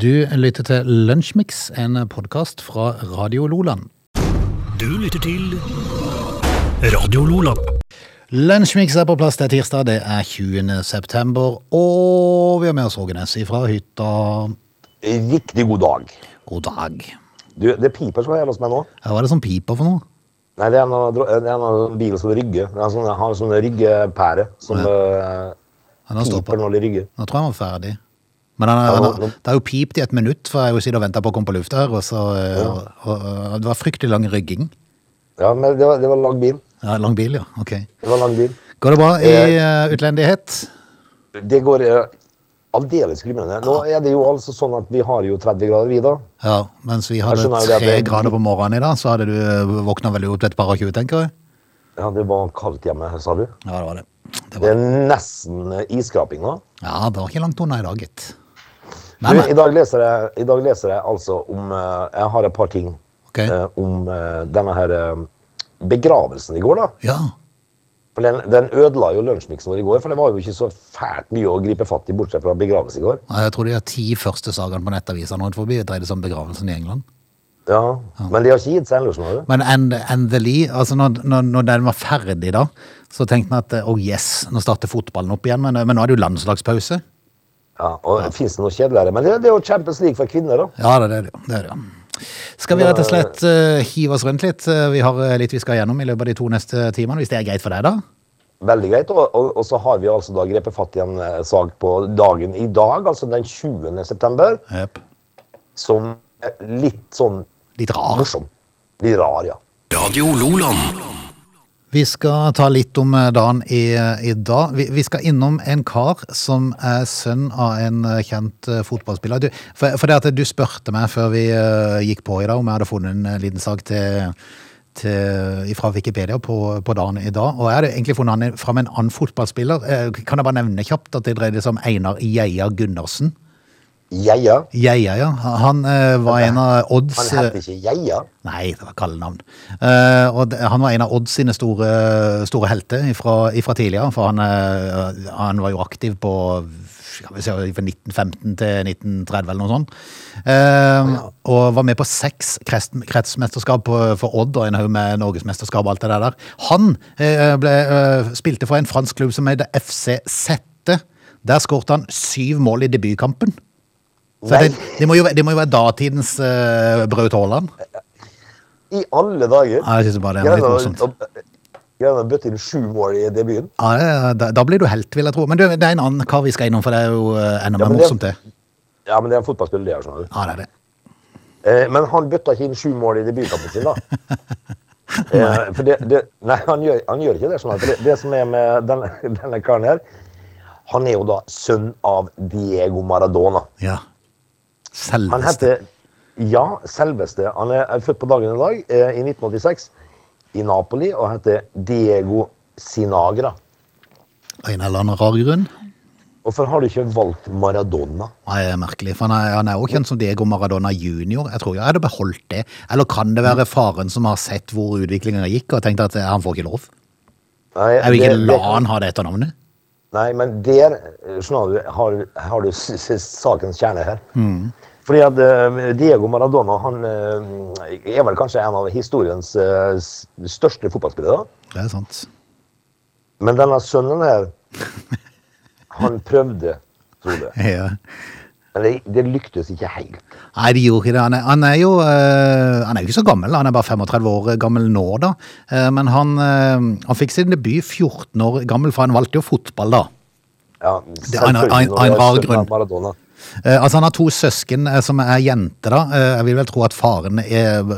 Du lytter til Lunsjmix, en podkast fra Radio Loland. Du lytter til Radio Loland. Lunsjmix er på plass, det er tirsdag, det er 20. september, og vi har med oss Ågenes fra hytta. Riktig god dag. God dag. Du, det piper så jævla som jeg nå. Hva er det som piper for noe? Nei, det er en, er bil som rygger. Er sånn, har en sånn ryggepære som Ja, uh, den på. piper når de rygger. Nå tror jeg han var ferdig. Men han, han, han, det har jo pipt i et minutt, for jeg har jo sittet og venta på å komme på lufta her, og så ja. og, og, og, Det var fryktelig lang rygging. Ja, men det var, det var lang bil. Ja, lang bil, ja. Ok. Det var lang bil. Går det bra i uh, utlendighet? Det går uh, aldeles glimrende. Nå er det jo altså sånn at vi har jo 30 grader, vi da. Ja, mens vi hadde det tre grader på morgenen i dag, så hadde du eh, våkna veldig opp til et par og tjue, tenker jeg. Ja, det var kaldt hjemme, sa du. Ja, det var det. Det Det var, er nesten eh, isskraping nå. ja, det var ikke langt unna i dag, gitt. Du, Men, I dag leser jeg, i dag leser jeg altså om eh, Jeg har et par ting okay. eh, om eh, denne her eh, begravelsen i går, da. Ja. For den, den ødela jo lunsjmiksen vår i går, for det var jo ikke så fælt mye å gripe fatt i, bortsett fra begravelse i går. Ja, Jeg tror de har ti første sakene på nettavisa nå forbi dreide seg om begravelsen i England. Ja, Men de har ikke gitt seg ennå, skjønner du. Men end, endelig, altså når, når, når den var ferdig da, så tenkte vi at oh yes, nå starter fotballen opp igjen, men, men nå er det jo landslagspause. Ja, og ja. Fins det noe kjedeligere? Men det, det er jo Champions League for kvinner, da. Ja, det er det. det, er det. Skal vi rett og slett uh, hive oss rundt litt? Eh, vi har eh, litt vi skal gjennom i løpet av de to neste timene, hvis det er greit for deg da? Veldig greit. Og, og, og så har vi altså da grepet fatt i en sak på dagen i dag, altså den 20. september, yep. som er litt sånn Litt rar. morsom. Litt rar, ja. Radio Loland. Vi skal ta litt om eh, dagen i, i dag. Vi, vi skal innom en kar som er sønn av en eh, kjent eh, fotballspiller. Du, for, for det at du spurte meg før vi eh, gikk på i dag om jeg hadde funnet en eh, liten sak til, til, fra Wikipedia på, på dagen i dag. Og jeg hadde egentlig funnet han fram en annen fotballspiller. Eh, Kan jeg bare nevne kjapt at det dreide seg om Einar Geia Gundersen? Geia. Geia, ja. Han eh, var en av odds... Han heter ikke Geia. Nei, det var kallenavn. Og han var en av Odds sine store, store helter fra tidligere, for han, eh, han var jo aktiv på skal vi se, fra 1915 til 1930 eller noe sånt. Eh, og var med på seks krets- kretsmesterskap for Odd og en haug med norgesmesterskap og alt det der. Han eh, ble, eh, spilte for en fransk klubb som heter FC Sette. Der skåret han syv mål i debutkampen. Så det, det, må jo, det må jo være datidens uh, Braut Haaland. I alle dager. Ja, jeg synes bare det er litt morsomt. Greier å bøtte inn sju mål i debuten. Ja, da, da blir du helt, vil jeg tro. Men du, det er en annen kar vi skal innom, for det er jo eh, enda mer ja, morsomt, det. Ja, men det er en fotballspiller, det. skjønner du. Ja, det er det. Eh, men han bøtta ikke inn sju mål i debutkampen sin, da. eh, for det, det, nei, han gjør, han gjør ikke det. Sånn at det, det som er med denne, denne karen her, han er jo da sønn av Diego Maradona. Ja. Han Selveste. heter Ja, selveste. Han er, er født på dagen i dag, eh, i 1986, i Napoli, og heter Diego Sinagra. Av en eller annen rar grunn. Hvorfor har du ikke valgt Maradona? Nei, det er merkelig. For han er, han jo kjent som Diego Maradona junior. Jeg tror jeg hadde beholdt det. Eller kan det være faren som har sett hvor utviklingen gikk, og tenkt at eh, han får ikke lov? Nei, Jeg vil ikke det- la det- han ha det etternavnet. Nei, men der du, har, har du sakens kjerne her. Fordi at eh, Diego Maradona han eh, er vel kanskje en av historiens eh, største fotballspillere. Det er sant. Men denne sønnen her, han prøvde, Frode. Ja. Men det, det lyktes ikke helt. Nei, de gjorde ikke det. Han er, han er jo eh, han er ikke så gammel, han er bare 35 år gammel nå, da. Eh, men han, eh, han fikk sin debut 14 år gammel, for han valgte jo fotball, da. Ja, en- en- selvfølgelig når en rar grunn. Maradona. Eh, altså Han har to søsken eh, som er jenter. da. Eh, jeg vil vel tro at faren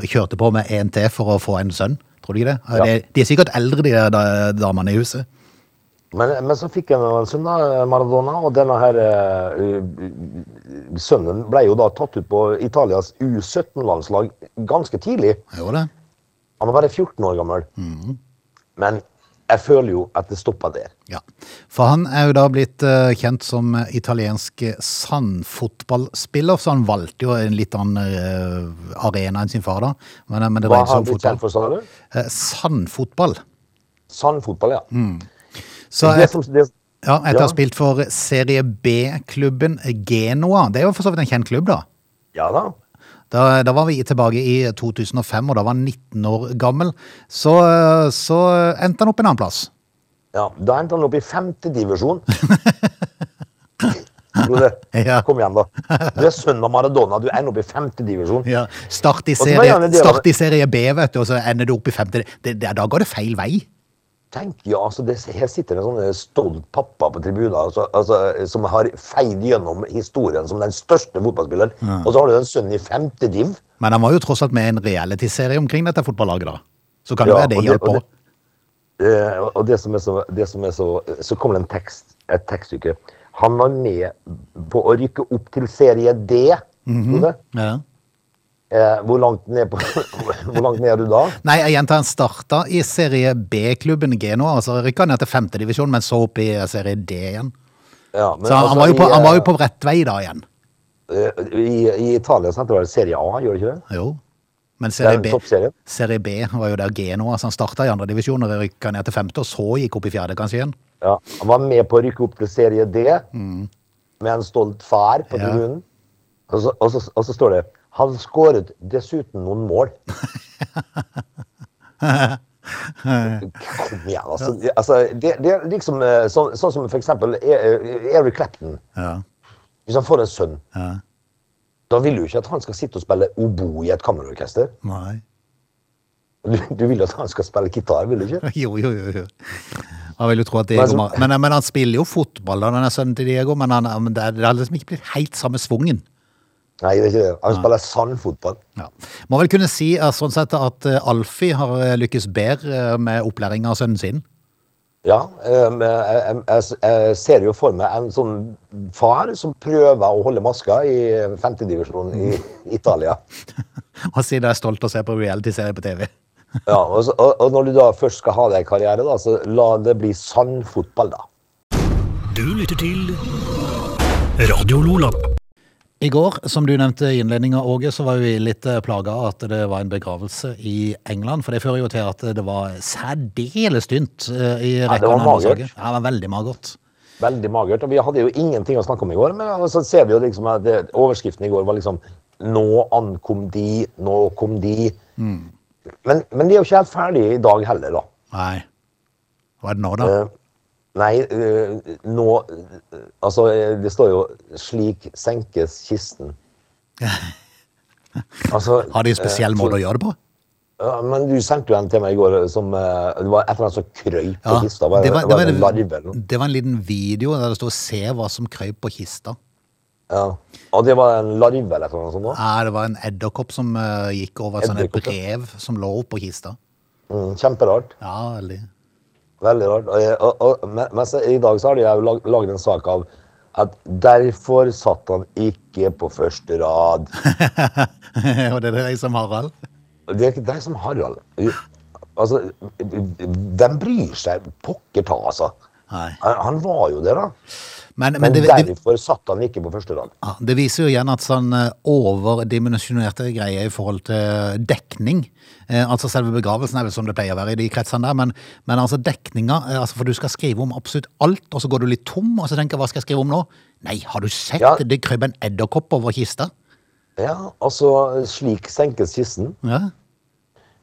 kjørte på med en til for å få en sønn. Tror du ikke det? Ja. De, de er sikkert eldre, de der damene i huset. Men, men så fikk han en sønn, da, Maradona, og denne her eh, sønnen ble jo da tatt ut på Italias U17-landslag ganske tidlig. Gjorde det? Han var bare 14 år gammel. Men jeg føler jo at det stoppa der. Ja. For han er jo da blitt eh, kjent som eh, italiensk sandfotballspiller, så han valgte jo en litt annen eh, arena enn sin far, da. Men, men det Hva har han blitt kjent for, sa du? Eh, sandfotball. Sandfotball, ja. Så et, ja, etter å ha spilt for Serie B-klubben Genoa, det er jo for så vidt en kjent klubb, da. Ja da. Da, da var vi tilbake i 2005, og da var han 19 år gammel. Så, så endte han opp en annen plass. Ja, Da endte han opp i femtedivisjon. divisjon Ja. kom igjen, da. Du er sønn av Maradona, du ender opp i femtedivisjon. Ja, start, i serie, start i serie B, vet du, og så ender du opp i femte. Det, det, da går det feil vei. Tenk, ja, altså det, Her sitter det en sånn stolt pappa på tribunen altså, altså, som har feid gjennom historien som den største fotballspilleren. Og så har du en sønn i femte div. Men han var jo tross alt med i en realityserie omkring dette fotballaget, da. Så kan Ja, jo være det det- og på. det- Eh, og det som er så, det som er så Så kommer det en tekst, et tekststykke. Han var med på å rykke opp til serie D. Frode. Ja. Eh, hvor, langt ned på, hvor langt ned er du da? Nei, jeg gjentar, han starta i serie B-klubben Genoa, altså rykka ned til femtedivisjon, men så opp i serie D igjen. Ja, men Så han, altså, var jo på, i, han var jo på rett vei da igjen. eh, I, I Italia så heter det serie A, gjør det ikke det? Jo. Men serie er B, serie B var jo der Genoa, så han starta i andredivisjon og rykka ned til femte, og så gikk opp i fjerde kanskje igjen. Ja, han var med på å rykke opp til serie D med en stolt far på Mm. Ja. tribunen. Og, og, og så står det han skåret dessuten noen mål. Kom igjen, altså. altså det, det er liksom så, sånn, sånn som for eksempel E- Eric Clapton. Ja. Hvis han får en sønn, ja. da vil du ikke at han skal sitte og spille obo i et kammerorkester. Nei. Du, du vil at han skal spille gitar, vil du ikke? Jo, jo, jo. jo. Jeg vil jo tro at Diego Men men, han spiller jo fotball, da, denne sønnen til Diego, men, han, det, er- det har liksom ikke blitt helt samme svungen. Nei, det er ikke det. Han spiller sandfotball. Ja. Må vel kunne si eh, sånn sett at eh, Alfie har eh, lykkes bedre med opplæring av sønnen sin. Ja, eh, jeg, jeg, jeg, jeg ser jo for meg en sånn far som prøver å holde maska i femtedivisjonen i Italia. Og siden jeg er stolt av å se på reality-serie på TV. Ja, og, så, og, og når du da først skal ha deg karriere, da, så la det bli sann fotball, da. Du lytter til Radio Lola. I går, som du nevnte i innledninga, Åge, så var vi litt plaga av at det var en begravelse i England. For det fører jo til at det var særdeles tynt eh, i det var av magert. landslaget. Ja, det var veldig magert. Veldig magert. Og vi hadde jo ingenting å snakke om i går, men så ser vi jo liksom at det, overskriften i går var liksom Nå ankom de, nå kom de. Men, men de er jo ikke helt ferdige i dag heller, da. Nei. Hva er det nå, da? Eh, Nei, eh, nå eh, Altså, eh, det står jo 'slik senkes kisten'. Altså, Har de en spesiell måte å gjøre det på? Ja, men du sendte jo en til meg i går som Det var et eller annet som krøyp på Ja, kista. Var, det, var, det, var en larve det var en liten video der det stod 'se hva som krøyp på kista'. Ja. Og det var en larve eller noe sånt? da? Ja, det var en edderkopp som uh, gikk over et et brev som lå oppå kista. Mm, kjemperart. Ja, veldig. Veldig rart. Og, og, og, men, i dag så har de jo lag- laget en sak av at derfor satt han ikke på første rad. Og det er deg som Harald. Det er ikke deg som Harald. Altså, hvem bryr seg pokker ta, altså? Han, han var jo det, da. Men, men Men det, derfor satt han ikke på første rad. ja, det viser jo igjen at sånn eh, overdimensjonerte greier i forhold til dekning eh, Altså selve begravelsen er vel som det pleier å være i de kretsene der, men, men altså dekninga eh, altså For du skal skrive om absolutt alt, og så går du litt tom, og så tenker hva skal jeg skrive om nå? Nei, har du sett Ja. det krøp en edderkopp over kista? Ja, altså, slik senkes kisten. Ja.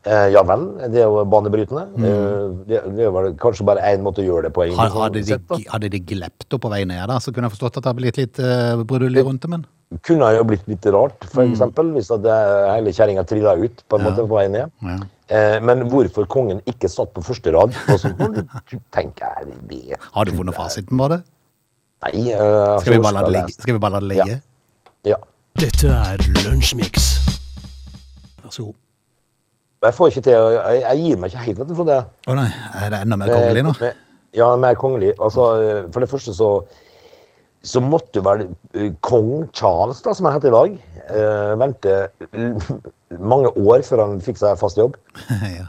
Eh, ja vel, det er jo banebrytende. Eh, det, det er kanskje bare én måte å gjøre det på. egentlig, Har- sånn Hadde de, sett, hadde de glept det på vei ned da, så kunne jeg forstått at det hadde blitt litt uh, brudulje rundt det, men Kunne jo blitt litt rart, for Mm. hvis at det, hele kjerringa trilla ut på en måte på vei ned. Ja. Eh, men hvorfor kongen ikke satt på første rad, du tenker jeg det har du funnet fasiten på det? Nei, Uh, Skal vi bare la det ligge? Skal vi bare la det ligge? Ja. Dette er Lunsjmix. Vær så god. Jeg får ikke til Jeg, jeg gir meg ikke helt, vet du, Frode. Å nei, er det enda mer kongelig nå? Eh, Ja, mer kongelig. Altså, eh, for det første så så måtte vel eh, kong Charles, da, som han heter i dag, eh, vente mange år før han fikk seg fast jobb. ja.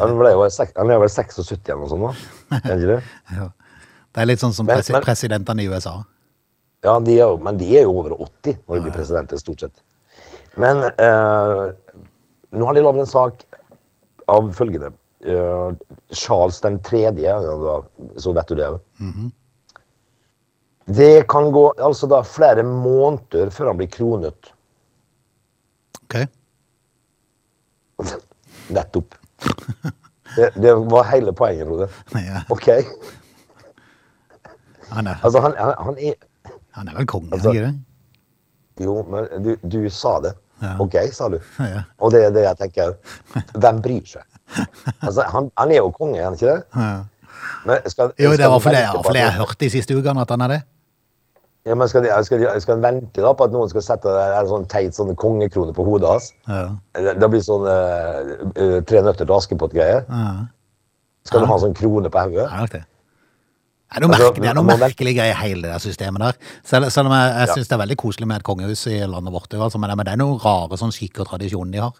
Han, ble jo, han er vel 76 eller noe sånt da. Er ikke det? Ja. Det er litt sånn som Men- presi men- presidentene i USA. Ja, de er men de er jo over 80 når de blir presidenter, stort sett. Men eh, nå har de lagd en sak av følgende. Uh, Charles den tredje, så vet du det. Det kan gå altså da flere måneder før han blir kronet. Ok. Nettopp. Det, det var hele poenget, Frode. Ja. OK. Han er, Altså, han, han, han er han er vel konge, Altså- ikke det? Jo, men du, du sa det. Ja. OK, sa du. Ja. Og det er det jeg tenker. Hvem bryr seg? Altså, han, han er jo konge, er han ikke det? Ja. Men skal, Jo, det var fordi vente for det jeg noen- hørte de siste ukene at han er det. Ja, men skal, de, skal, de, skal de vente da på at noen skal sette en sånn teit sånn kongekrone på hodet hans? Ja. Det, det blir sånn eh, Tre nøtter til Askepott-greier. Ja. Skal du ha sånn krone på hodet? Det er nok det. Er noe, Altså, merke, det er noe merkelig greie, hele det der systemet der. Selv, selv om jeg, jeg Ja. syns det er veldig koselig med et kongehus i landet vårt, altså, men, det, men det er noen rare sånn skikk og tradisjoner de har.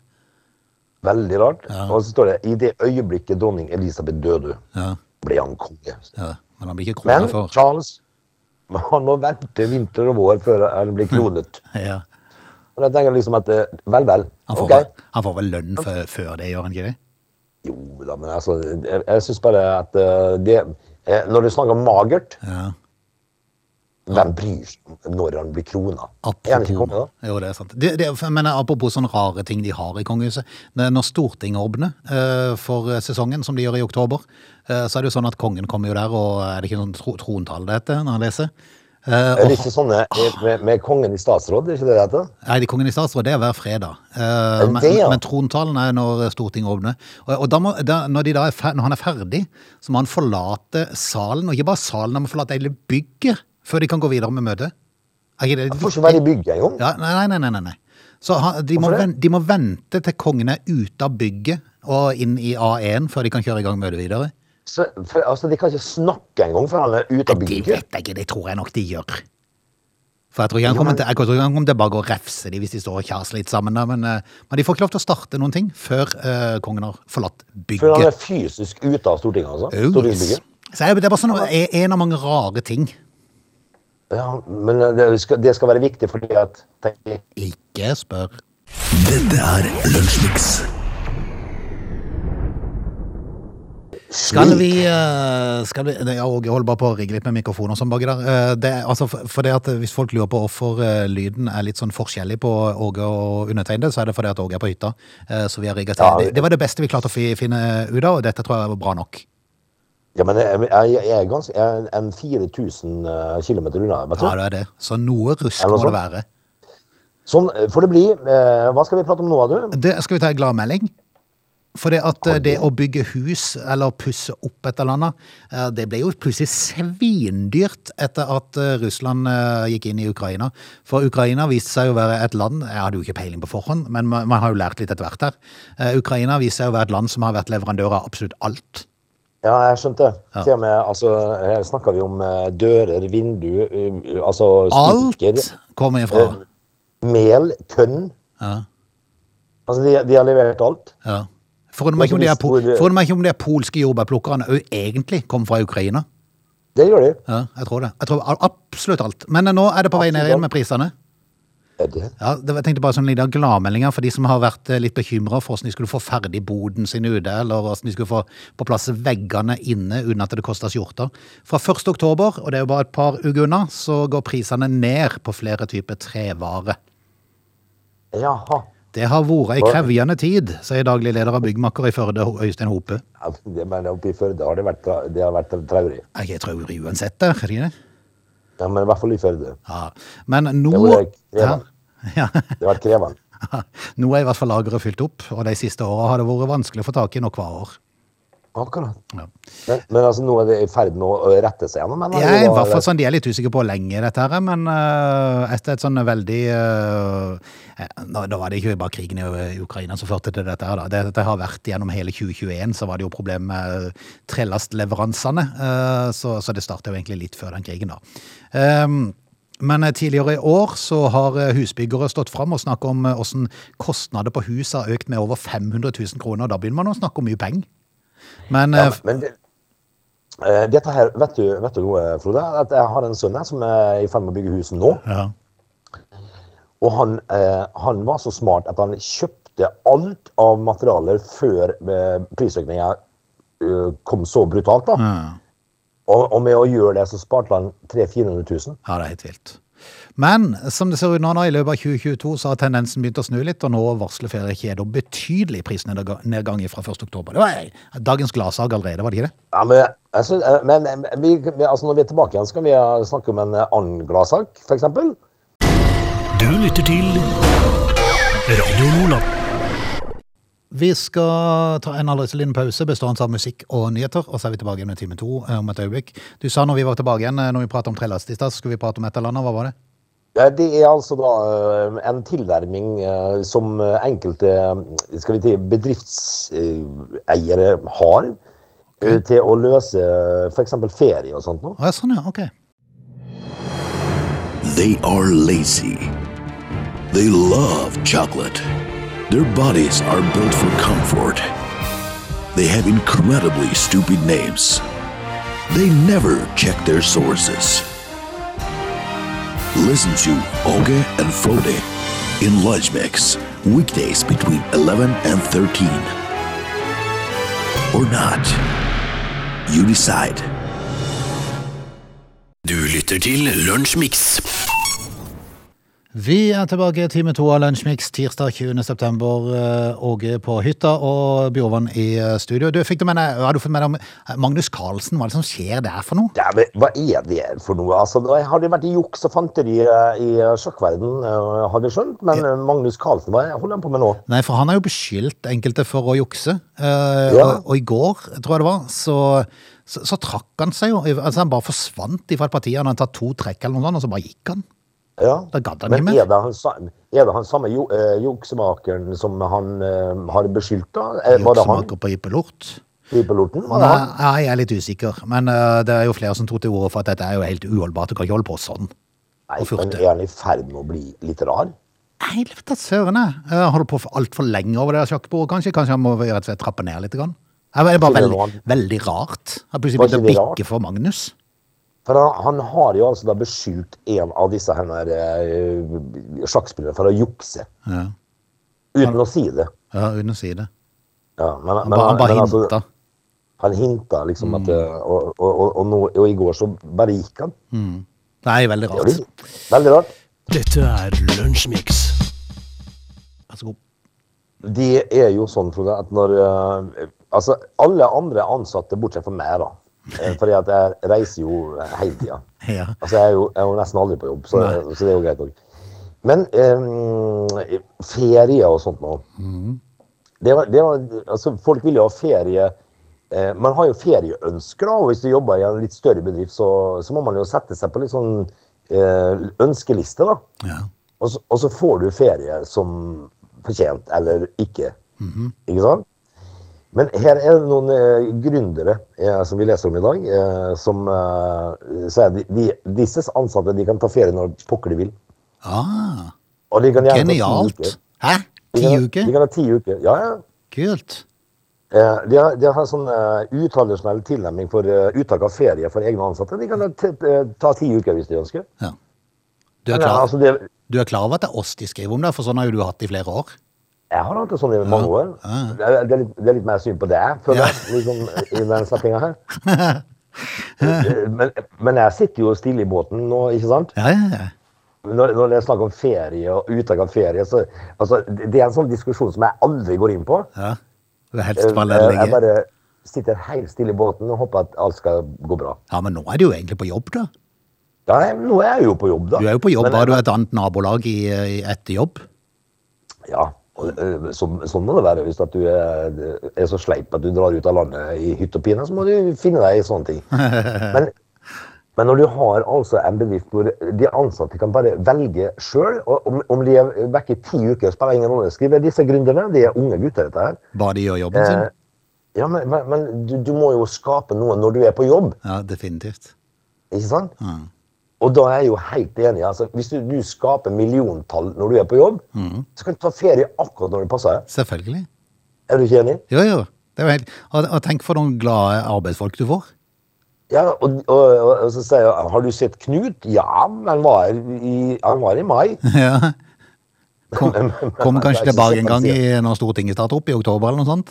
Veldig rart. Ja. Og så står det i det øyeblikket dronning Elisabeth døde, Ja, ble han konge. ja. Men han blir ikke kronet før. Men Charles han må vente vinter og vår før han blir kronet. ja. Og da tenker jeg liksom at eh, vel, vel. han, får, okay. vel- han får vel lønn før, før det, gjør han ikke det? Jo da, men altså Jeg, jeg syns bare at eh, det Når du snakker om magert, Ja. hvem bryr seg når han blir krona? Da? Jo, det er sant. Det, det, men apropos sånne rare ting de har i kongehuset. Når Stortinget åpner eh, for sesongen, som de gjør i oktober, eh, så er det jo sånn at kongen kommer jo der, og er det ikke noen tro, trontale det heter når han leser? Eh, Er og, det ikke sånne med, med kongen i statsråd, er ikke det det heter? nei, de kongen i statsråd, det er hver fredag. Eh, det men, ja? men trontalen er når Stortinget åpner. Og, og da må, da, når, er fer, når han er ferdig, så må han forlate salen, og ikke bare salen, han må forlate hele bygget før de kan gå videre med møtet. Er Han får ikke være i bygget engang. Ja, nei, nei, nei, nei, nei. Så han, de, må Hvorfor de må vente til kongen er ute av bygget og inn i A1 før de kan kjøre i gang møtet videre. Så, for, altså, de kan ikke snakke engang før han er ute av bygget. Det vet jeg ikke, det tror jeg nok de gjør. For jeg tror ikke han kommer men- til, jeg tror han kommer til bare å gå og refse de hvis de står og kjaser litt sammen. Da, men, eh, men de får ikke lov til å starte noen ting før uh, kongen har forlatt bygget. Før han er fysisk ute av Stortinget, altså. Oh. Så det er bare sånn, en en av mange rare ting. Ja, men det skal, det skal være viktig fordi at tenk, Ikke spør. Dette er Lunsjmix. Skal vi, eh, skal vi det- ja, Åge holder bare på å rigge litt med mikrofoner og sånn baki der. Eh, Det, altså, for, det at Hvis folk lurer på hvorfor eh, lyden er litt sånn forskjellig på Åge og undertegnede, så er det fordi at Åge er på hytta. Så vi har rigget til. Det, det var det beste vi klarte å finne ut av, og dette tror jeg var bra nok. Ja, men jeg, jeg, jeg er ganske jeg er en 4000 km unna. Vet du? Ja, det er det. Så noe rusk må det være. Sånn får det bli. Hva skal vi prate om nå, du? Det skal vi ta en gladmelding. For det at eh, det å bygge hus eller pusse opp et eller annet, eh, det ble jo plutselig svindyrt etter at eh, Russland gikk inn i Ukraina. For Ukraina viste seg å være et land, jeg hadde jo ikke peiling på forhånd, men man, har jo lært litt etter hvert her. Ukraina viste seg å være et land som har vært leverandør av absolutt alt. Ja, jeg skjønte. Ja. Til og med, altså, her snakker vi om dører, vindu, altså spiker, Alt kommer ifra. mel, tønn. Ja, Altså, de, de har levert alt. ja. Forundrer meg ikke om de forundrer meg ikke om de polske jordbærplukkerne òg egentlig kom fra Ukraina. Det gjør de. Ja, jeg tror det. Jeg tror absolutt alt. Men eh, nå er det på vei ned igjen med prisene. Det? Ja, jeg tenkte bare sånn liten gladmelding her for de som har vært eh, litt bekymra for hvordan de skulle få ferdig boden sin ute, eller hvordan de skulle få på plass veggene inne uten at det kosta skjorta. Fra 1. oktober, og det er jo bare et par uker unna, så går prisene ned på flere typer trevare. Jaha. Det har vært ei krevjende tid, sier daglig leder av Byggmakker i Førde, Øystein Hope. Ja, men oppe i Førde har det vært, det har vært traurig. Jeg traurig uansett det, er det ikke det? Ja, men i hvert fall i Førde. Ja. Men nå Det det ja, krevende. Det har vært krevende. Nå er i hvert fall lageret fylt opp, og de siste åra har det vært vanskelig å få tak i nok varer. Akkurat. Ja. Men, men altså, nå er det i ferd med å rette seg gjennom? er i hvert fall sånn, De er litt usikre på hvor lenge dette her er, men uh, etter et sånn veldig uh, da, Da var det ikke bare krigen i Ukraina som førte til dette. her da. Det, dette har vært gjennom hele 2021, så var det jo problem med trellastleveransene. øh, så, så det starta jo egentlig litt før den krigen, da. Um, men eh, tidligere i år så har eh, husbyggere stått fram og snakket om eh, hvordan kostnader på hus har økt med over 500 000 kroner. Da begynner man å snakke om mye penger. Men Ja, eh, men det, eh, dette her, vet du, vet du noe, Frode? At jeg har en sønn her som er i ferd med å bygge hus nå. ja. Og han, eh, han var så smart at han kjøpte alt av materialer før prisøkninga kom så brutalt. da. Ja. Og, og med å gjøre det, så sparte han 300 000-400 000. Ja, det er helt vilt. Men som det ser ut nå, nå i løpet av 2022 så har tendensen begynt å snu litt, og nå varsler flere kjeder betydelig prisnedgang fra 1. oktober. Det var dagens gladsak allerede, var det ikke det? Ja, men, jeg synes, eh, men vi, vi, altså når vi er tilbake igjen, skal vi eh, snakke om en eh, annen gladsak, f.eks. Du lytter til Radio Nordland. Vi skal ta en aldri så liten pause bestående av musikk og nyheter, og så er vi tilbake igjen med time to om et øyeblikk. Du sa når vi var tilbake igjen, når vi pratet om trelast i stad, så skulle vi prate om et eller annet. Hva var det? Det er altså da eh, en tilnærming eh, som eh, enkelte skal vi si, bedriftseiere har til å løse f.eks. ferie og sånt. nå. Ja, sånn ja, ok. They are lazy. They love chocolate. Their bodies are built for comfort. They have incredibly stupid names. They never check their sources. Listen to Oge and Frode in Lunch Mix, weekdays between 11 and 13. Or not. You decide. Du lytter til Lunsjmix. Vi er tilbake i time to av Lunsjmix tirsdag 20. september. eh, Åge på hytta og Bjorvann i eh, studio. Du, fikk du med deg, har du fått med deg eh, Magnus Carlsen? Hva er det som skjer der for noe? Ja, men Hva er det for noe? Altså, det har det vært juks og fanteri eh, i sjakkverden, eh, har jeg skjønt. Men ja. Magnus Carlsen, hva holder han på med nå? Nei, for han har jo beskyldt enkelte for å jukse. Uh, Ja. og, og i går, tror jeg det var, så, så, så trakk han seg jo. Altså Han bare forsvant fra et parti. Han hadde tatt to trekk eller noe sånt, og så bare gikk han. Ja. Da gadd han ikke mer. er det han, er det han samme jo, uh, juksemakeren som han uh, har beskyldt, da? Eh, Juksemaker på Ippelort. i piloten? Var det Nei, ja, jeg er litt usikker. Men uh, det er jo flere som tok til orde for at dette er jo helt uholdbart. Du kan ikke holde på sånn. Nei, men er han i ferd med å bli litt rar? Nei, vet da søren jeg. Holder på for altfor lenge over det sjakkbordet, kanskje. Kanskje han må rett og slett trappe ned litt. Grann. Det er bare veldig, veldig rart. Jeg plutselig Var å bikke for Magnus. For han, han har jo altså da beskyldt en av disse her eh, sjakkspillerne for å jukse. Ja, Uten å si det. ja uten å si det. Ja, men, Han bare, han bare men altså, han hinta liksom at eh, og, og, og, og, nå, og i går så bare gikk han. Nei, veldig Det er rart. jo Veldig rart. Dette er Lunsjmix. Vær så god. Det er jo sånn, Frode, at når uh, Altså, alle andre ansatte, bortsett fra meg, da. Eh, Fordi at jeg reiser jo hele tida. Ja. Altså, jeg er, jo, jeg er jo nesten aldri på jobb, så, så det er jo greit òg. Men eh, ferie og sånt nå det var, det var, altså, Folk vil jo ha ferie eh, Man har jo ferieønsker, da. Og hvis du jobber i en litt større bedrift, så, så må man jo sette seg på litt sånn eh, ønskeliste, da. Ja. Og så, og så får du ferie som fortjent, eller ikke. Ikke sant? Men her er det noen eh, gründere eh, som vi leser om i dag, eh, som eh, de, de, disses ansatte de kan ta ferie når pokker de vil. Ah, de ti genialt. uker. Hæ? De Ti kan, uker? De kan ha ti uker. Ja, ja. Kult. Eh, De har, de har sånn uh, utradisjonell tilnærming for eh, uttak av ferie for egne ansatte. De kan ta, eh, ta ti uker hvis de ønsker. Ja. Du er, Men, klar, altså, det, du er klar over at det er oss de skriver om det, for sånn har jo du hatt i flere år. Jeg har hatt det sånn i mange år. Det, er, det, er litt, det er litt mer synd på det, føler jeg, liksom, i den settinga her. Eh, men, men jeg sitter jo stille i båten nå, ikke sant? Ja, ja, ja. Når, når det er snakk om ferie og uttak av ferie, så altså, det er en sånn diskusjon som jeg aldri går inn på. ja. det er helst bare la Eh, Jeg bare sitter helt stille i båten og håper at alt skal gå bra. Ja, men nå er du jo egentlig på jobb, da. Ja, nå er jeg jo på jobb, da. Du er jo på jobb, Men- har du et annet nabolag i, i etter jobb. Ja, eh, sånn må det være. Hvis du er, er så sleip at du drar ut av landet i hytt og pine, så må du finne deg i sånne ting. Men, men når du har altså en bedrift hvor de ansatte kan bare velge sjøl, om, om de er vekke i ti uker, spiller ingen rolle. Skriver disse gründerne, de er unge gutter, dette her. Bare de gjør jobben sin. Eh, ja, men, men, du, du må jo skape noe når du er på jobb, Ja, definitivt. ikke sant? Og da er jeg jo helt enig. altså Hvis du, du skaper milliontall når du er på jobb, så kan du ta ferie akkurat når det passer deg. Selvfølgelig. Er du ikke enig? Jo, jo. Det er jo helt... Og, og tenk for noen glade arbeidsfolk du får. Ja, og, og, og, så sier jeg Har du sett Knut? Ja, han var i, han var i mai. Ja. Kom, er kanskje tilbake en gang i, når Stortinget starter opp i oktober eller noe sånt.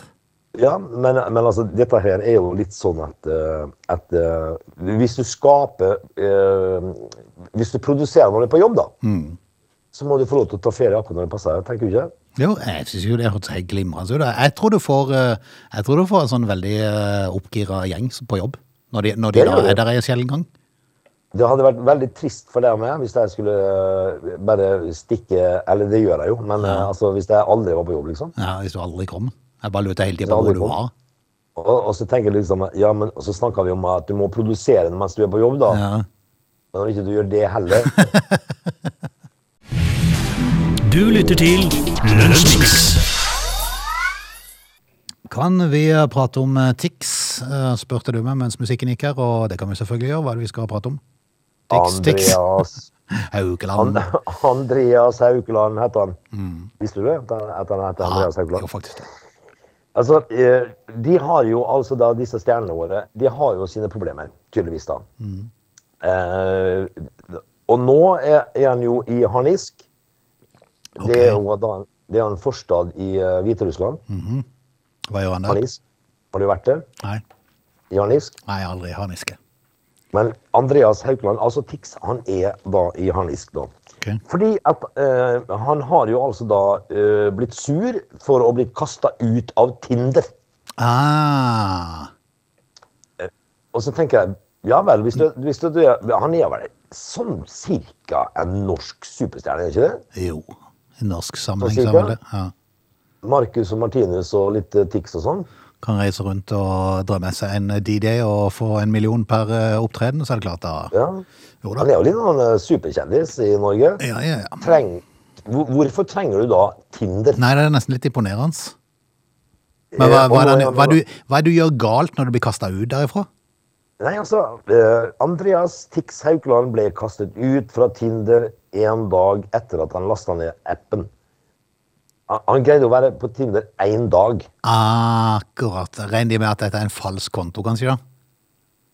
Ja, men, men altså, dette her er jo litt sånn at, eh, at eh, hvis du skaper eh, Hvis du produserer når du er på jobb, da, så må du få lov til å ta ferie akkurat når det passer. Tenker du ikke? Jo, jeg syns jo det hørtes helt glimrende ut. Jeg tror du får, eh, jeg tror du får en sånn veldig oppgira gjeng på jobb, når de, når de da er der en sjelden gang. Det hadde vært veldig trist for deg meg hvis jeg skulle bare stikke Eller det gjør jeg jo, men eh, altså, hvis jeg aldri var på jobb, liksom. Ja, Hvis du aldri kom. Jeg bare lurte hele tida på hvor du var. Og, og så tenker jeg liksom Ja, men så snakker vi om at du må produsere mens du er på jobb, da. Ja. Men når ikke du gjør det heller Du lytter til Lønnsmix. Kan vi prate om eh, Tix, eh, spurte du meg mens musikken gikk her, og det kan vi selvfølgelig gjøre. Hva er det vi skal prate om? Tix, Tix. Andreas Haukeland. And, Andreas Haukeland heter han. Visste du det? At han, heter Andreas Ja, jo, faktisk det. Altså, eh, de har jo altså da, disse stjernene våre, de har jo sine problemer, tydeligvis da. Eh, og nå er, er han jo i harnisk. Det er jo da, det er en forstad i uh, Hviterussland. Hva gjør han der? Harnisk. Har du vært der? Nei, I harnisk? Nei aldri i harniske. Men Andreas Haukeland, altså Tix, han er da i harnisk da. Ok. Fordi at eh, han har jo altså da eh, blitt sur for å bli kasta ut av Tinder. Ah, Og så tenker jeg, ja vel, hvis du, hvis du Han er vel sånn cirka en norsk superstjerne, er ikke det? jo. I norsk sammenheng, Hva så er det. Ja. Marcus og Martinus og litt eh, Tix og sånn. Kan reise rundt og dra med seg en DJ og få en million per eh, opptreden, så er det klart da. Ja. Jo da. Han er jo litt sånn eh, superkjendis i Norge. Ja, ja, ja. Treng, hvorfor trenger du da Tinder? Nei, det er nesten litt imponerende. Men hva, Eh, hva, er og det, hva, er du, hva er det du gjør galt når du blir kasta ut derifra? Nei, altså, Andreas Tix Haukeland ble kastet ut fra Tinder en dag etter at han lasta ned appen. Han, greide å være på Tinder én dag. Akkurat. Regner de med at dette er en falsk konto, kanskje? da?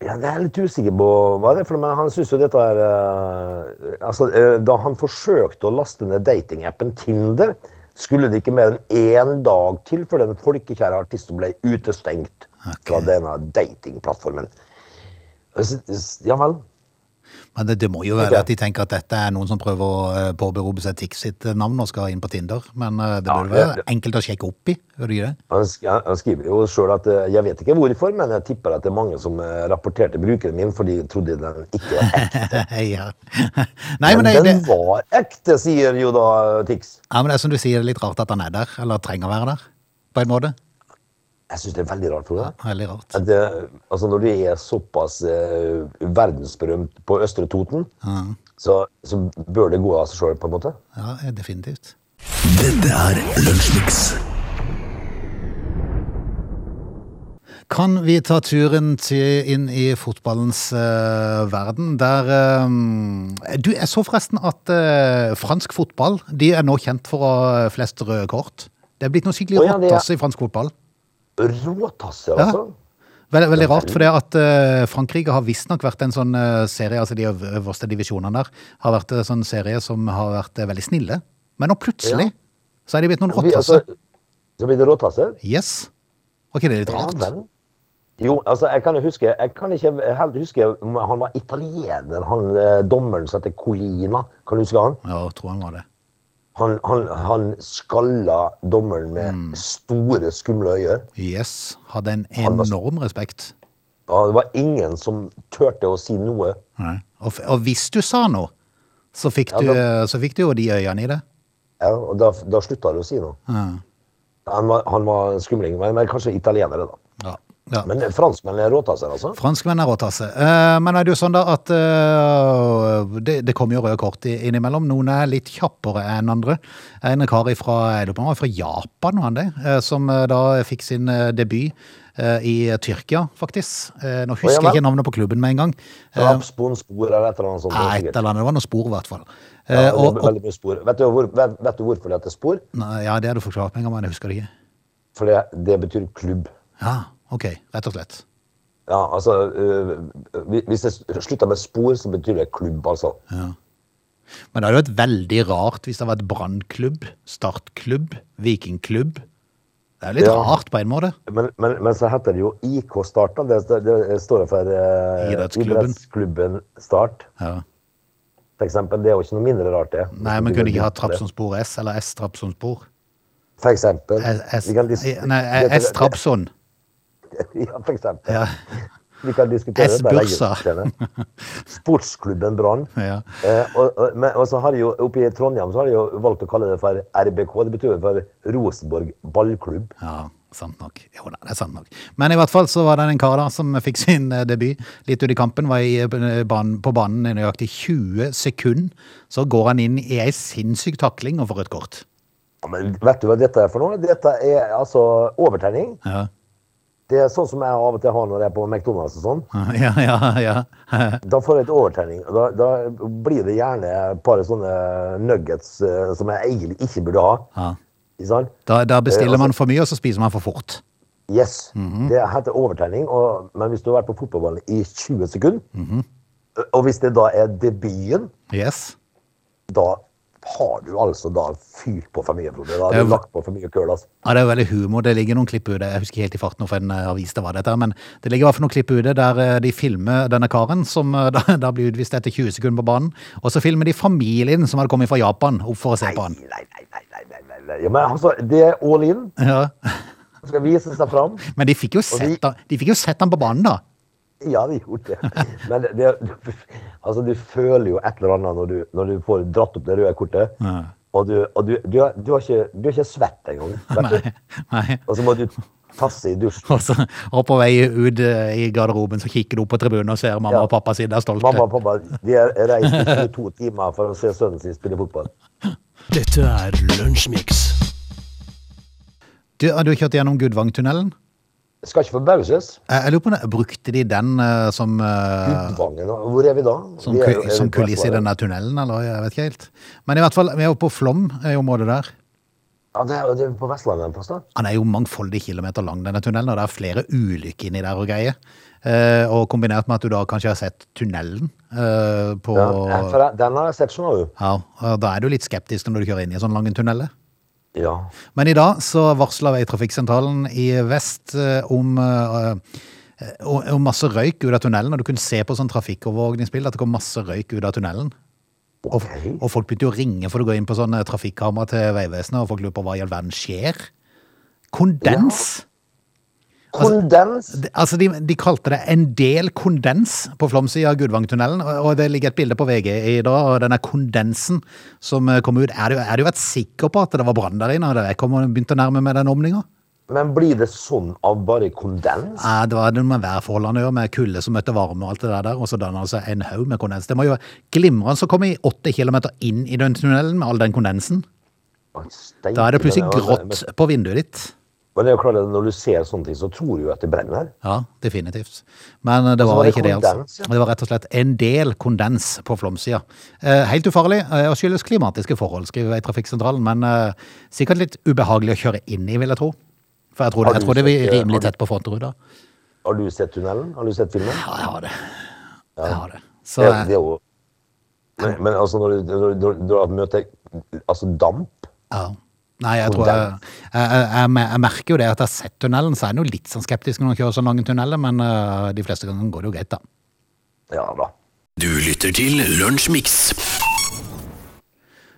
Ja, det er jeg litt usikker på hva det er for men han syns jo dette er uh, Altså, uh, da han forsøkte å laste ned datingappen Tinder, skulle det ikke mer enn én dag til før den folkekjære artisten ble utestengt fra denne datingplattformen. Ja vel. Men det, det må jo være at de tenker at dette er noen som prøver å eh, påberope seg Tix sitt eh, navn og skal inn på Tinder. Men det det Ja, være enkelt å sjekke opp i. Gjør det? Han, han skriver jo sjøl at eh, Jeg vet ikke hvorfor, men jeg tipper at det er mange som eh, rapporterte brukeren min fordi de trodde den ikke var ekte. ja. Nei, men Men det, det, den var ekte, sier jo da Tix. ja, men det er som du sier, det er litt rart at han er der, eller trenger å være der, på en måte. Jeg syns det er veldig rart, Frode. Veldig rart. At det, altså når du er såpass eh, verdensberømt på Østre Toten, så, så bør det gå av seg sjøl, på en måte. Ja, definitivt. Dette er Lunsjmix. Kan vi ta turen til, inn i fotballens uh, verden, der eh, Du, jeg så forresten at uh, fransk fotball de er nå kjent for å ha flest røde kort. Det er blitt noe skikkelig oh, ja, er- råtasse i fransk fotball. Råtasser, Ja. altså. Veldig, veldig rart, for det at uh, Frankrike har visstnok vært en sånn uh, serie, altså de øverste divisjonene der, har vært en sånn serie som har vært uh, veldig snille. Men nå plutselig Ja. så er de blitt noen Vi- altså, råtasser. så blir det råtasser? Yes. Var ikke det litt rart? Ja, Jo, altså, jeg kan jo huske Jeg kan ikke helt huske om han var italiener, han eh, dommeren som heter Colina. Kan du huske han? Ja, jeg tror han var det. Han, han, han skalla dommeren med Mm. store, skumle øyne. Yes. Hadde en enorm var- respekt. Ja, det var ingen som turte å si noe. Og, og hvis du sa noe, så fikk, Ja, du, da- du, så fikk du jo de øynene i det. Ja, og da, da slutta du å si noe. Ja. Han var, han var en skumling, men, men kanskje italienere, da. Ja. Men franskmenn er råtasser, altså? Franskmenn er råtasse. Eh, men er det jo sånn da at eh, det, det kommer jo røde kort innimellom. Noen er litt kjappere enn andre. En kar fra, fra Japan, var han det? Eh, som da fikk sin debut i Tyrkia, faktisk. Nå husker jeg ikke navnet på klubben med en gang. Rapspon, spor eller et eller annet sånt. Nei, et eller annet. Det var noen spor, i hvert fall. Ja, og, og, spor. Vet du, hvor, vet, vet du hvorfor det heter spor? nei, ja, det har du forklart meg gang, men jeg husker det ikke. For det, det betyr klubb. Ja, ok, rett og slett. Ja, altså øh, Hvis det slutter med spor, så betyr det klubb, altså. Men det hadde vært veldig rart hvis det var et brannklubb, startklubb, vikingklubb. Det er litt Ja. rart på en måte. Men, men, men så heter det jo IK Start. da. Det, det står for eh, Idrettsklubben. Idrettsklubben Start. Ja. For eksempel. Det er jo ikke noe mindre rart, det. Nei, men kunne de ikke ha Trabzonspor S eller S-Trabzonspor? For eksempel. S- S, Nei, det- S-Trabzon. Ja, for eksempel. Ja. Vi kan diskutere det. Sportsklubben Brann. Ja. Eh, og, og, og så har de jo, oppe i Trondheim så har de jo valgt å kalle det for RBK. Det betyr for Rosenborg ballklubb. Ja, sant nok. Jo da, det er sant nok. Men i hvert fall så var det en kar da som fikk sin eh, debut litt ut i kampen. Var i, ban, på banen i nøyaktig 20 sekunder. Så går han inn i ei sinnssyk takling og får et kort. Ja, men vet du hva dette er for noe? Dette er altså overtenning. Ja, Det er sånn som jeg av og til har når jeg er på McDonald's og sånn. ja, ja. ja. Da får jeg et overtenning. Da, da blir det gjerne et par sånne nuggets uh, som jeg egentlig ikke burde ha. ja. Da, da bestiller Eh, altså- man for mye, og så spiser man for fort. Yes. Mhm. Det heter overtenning. Og, men hvis du har vært på fotballbanen i 20 sekunder, Mhm. og hvis det da er debuten, Yes. da har du altså da fyrt på for mye, Frode. Da har du lagt på for mye køl. Altså. Ja, det er jo veldig humor. Det ligger noen klipp ute. Jeg husker helt i farten for en eh, avis det var dette, men det ligger i hvert fall noen klipp ute der eh, de filmer denne karen som eh, da, da blir utvist etter 20 sekunder på banen. Og så filmer de familien som hadde kommet fra Japan opp for å se Nei, på han. nei, nei, nei, nei, nei, nei. Ja, men altså, det er all in. Ja. Skal vise seg fram. Men de fikk, jo sett, de- han- de fikk jo sett han på banen, da. Ja, vi gjorde det. Men det, det, altså, du føler jo et eller annet når du, når du får dratt opp det røde kortet. Og, du, og du, du, har- du, har ikke, du har ikke svett engang. Nei, nei. Og så må du tasse i dusjen. Og, så, og på vei ut eh, i garderoben så kikker du opp på tribunen og ser mamma Ja. og pappa sitte er stolte. Mamma og pappa de har reist i 22 timer for å se sønnen sin spille fotball. Dette er Lunsjmix. Du, har du kjørt gjennom Gudvangtunnelen? Skal ikke forbauses. Jeg, lurer på, Brukte de den uh, som, uh, Utvangen, hvor er vi da? som, Vi er er som kulisse i denne tunnelen, eller? Jeg vet ikke helt. Men i hvert fall, vi er jo på Flom, i området der. Ja, det er, det er på Vestlandet en plass, da. Han er jo mangfoldige kilometer lang, denne tunnelen, og det er flere ulykker inni der og greier. Uh, og kombinert med at du da kanskje har sett tunnelen eh, på Ja, for den har jeg sett, skjønner du. Ja, og da er du litt skeptisk når du kjører inn i en sånn lang tunnel. Ja. Men i dag så varsla Veitrafikksentralen i vest eh, om, eh, om masse røyk ut av tunnelen, og du kunne se på sånn trafikkovervåkningsbilde at det kom masse røyk ut av tunnelen. Og, og folk begynte å ringe for å gå inn på sånne trafikkamera til Vegvesenet, og folk lurer på hva i all verden skjer. Kondens! Kondens! Det- Altså, de, de kalte det en del kondens på Flåmsida av Gudvangtunnelen, og og det ligger et bilde på VG i dag, og denne kondensen som eh, kom ut, er du, er du vært sikker på at det var brann der inne, Da jeg kom og begynte å nærme meg den åpninga? Men blir det sånn av bare kondens? Ja, det var det med værforholdene å gjøre, med kulde som møtte varme og alt det der, og så dannet det seg en haug med kondens. Det må jo glimrende å kommer i åtte kilometer inn i den tunnelen med all den kondensen. Da er det plutselig grått på vinduet ditt. Men det er jo klart at når du ser sånne ting, så tror du jo at det brenner. Ja, definitivt. Men eh, det var var det ikke det, altså. ja. Det var rett og slett en del kondens på flomsida. Eh, helt ufarlig, eh, og skyldes klimatiske forhold, skriver Veitrafikksentralen, men eh, sikkert litt ubehagelig å kjøre inn i, vil jeg tro. For jeg tror det, jeg tror det er eh, rimelig tett på frontruta. Har du sett tunnelen? Har du sett filmen? Ja, jeg har det. Jeg har det. Så det, det er jo men, men altså når du, når, du- når du møter altså damp ja. Nei, jeg tror jeg, jeg, jeg, jeg, merker jo det at jeg har sett tunnelen, så er jeg jo litt sånn skeptisk når man kjører så lange tunneler, men uh, de fleste ganger går det jo greit, da. Ja da. Du lytter til Lunsjmix.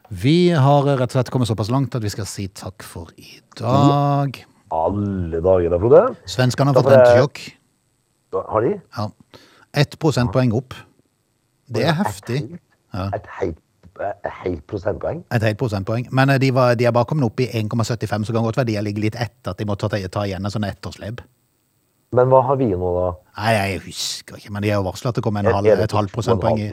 Vi har rett og slett kommet såpass langt at vi skal si takk for i dag. Alle dager da, Frode. Svenskene har fått en tjokk. rentesjokk. Har de? Ja. Ett prosentpoeng opp. Det er heftig. Ja. Et helt, et helt prosentpoeng? Et helt prosentpoeng. Men eh, de, var, de er bare kommet opp i 1,75, så kan godt være de har ligget litt etter at de må ta, ta igjen en sånn etterslep. Men hva har vi nå, da? Nei, jeg husker ikke, men de har jo varslet at det kommer en Er- halv, er et halvt prosentpoeng. i-?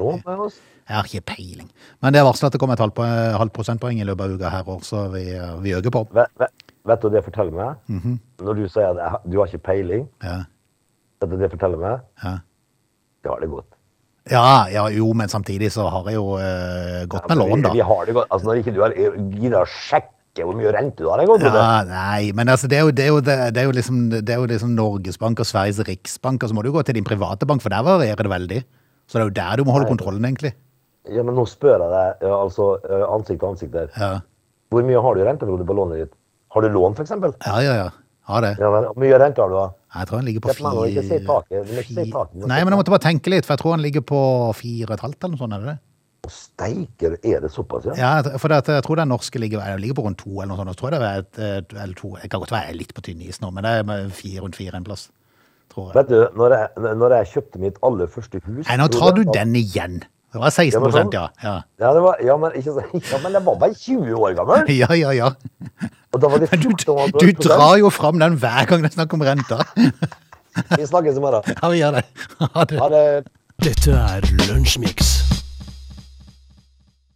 Jeg har ikke peiling. Men det er varslet at det kommer et halvt, halv prosentpoeng i løpet av uka her også, så vi, eh, vi øker på. Vet, vet, vet du det forteller meg? Mhm. Når du sier at du har ikke peiling, Ja, vet du det forteller meg? ja. Det har det godt. Ja, ja jo, men samtidig så har jeg jo uh, gått Ja, med lån, da. vi har det godt. Altså, når ikke du har giddet å sjekke hvor mye rente du har engang. Ja, nei, men altså, det er jo, det er jo, det, det er jo liksom, det er jo liksom Norges Bank og Sveriges Riksbank, og så må du gå til din private bank, for der varierer det veldig. Så det er jo der du må holde kontrollen, egentlig. Ja, men nå spør jeg deg altså, ansikt til ansikt der. Ja, Hvor mye har du i rente, på lånet ditt? Har du lån, eksempel? ja, ja. ja. Har det. Ja, men, Hvor mye rente har du, da? Jeg tror han ligger på fire ikke si taket. Si taket, Nei, men jeg måtte bare tenke litt, for jeg tror han ligger på fire og et halvt eller noe sånt, er det det? Steiker, er det såpass, ja? Ja, for det, jeg tror den norske ligger, ligger på rundt to eller noe sånt, Jeg tror det er et, eller to, jeg kan godt være litt på tynn is nå, men det er fire rundt fire en plass, tror jeg. Vet du, når jeg, når jeg kjøpte mitt aller første hus Nei, nå tar du den igjen. Det var 16 det var sånn. ja. Ja, Ja, det var, ja, men, ikke, så- ja, men jeg var bare 20 år gammel. ja, ja. ja. Og da var det Men du, du drar jo fram den hver gang det er snakk om renter. Vi snakkes i morgen. Ja, vi gjør det. Ha det. Ha det. Dette er Lunsjmix.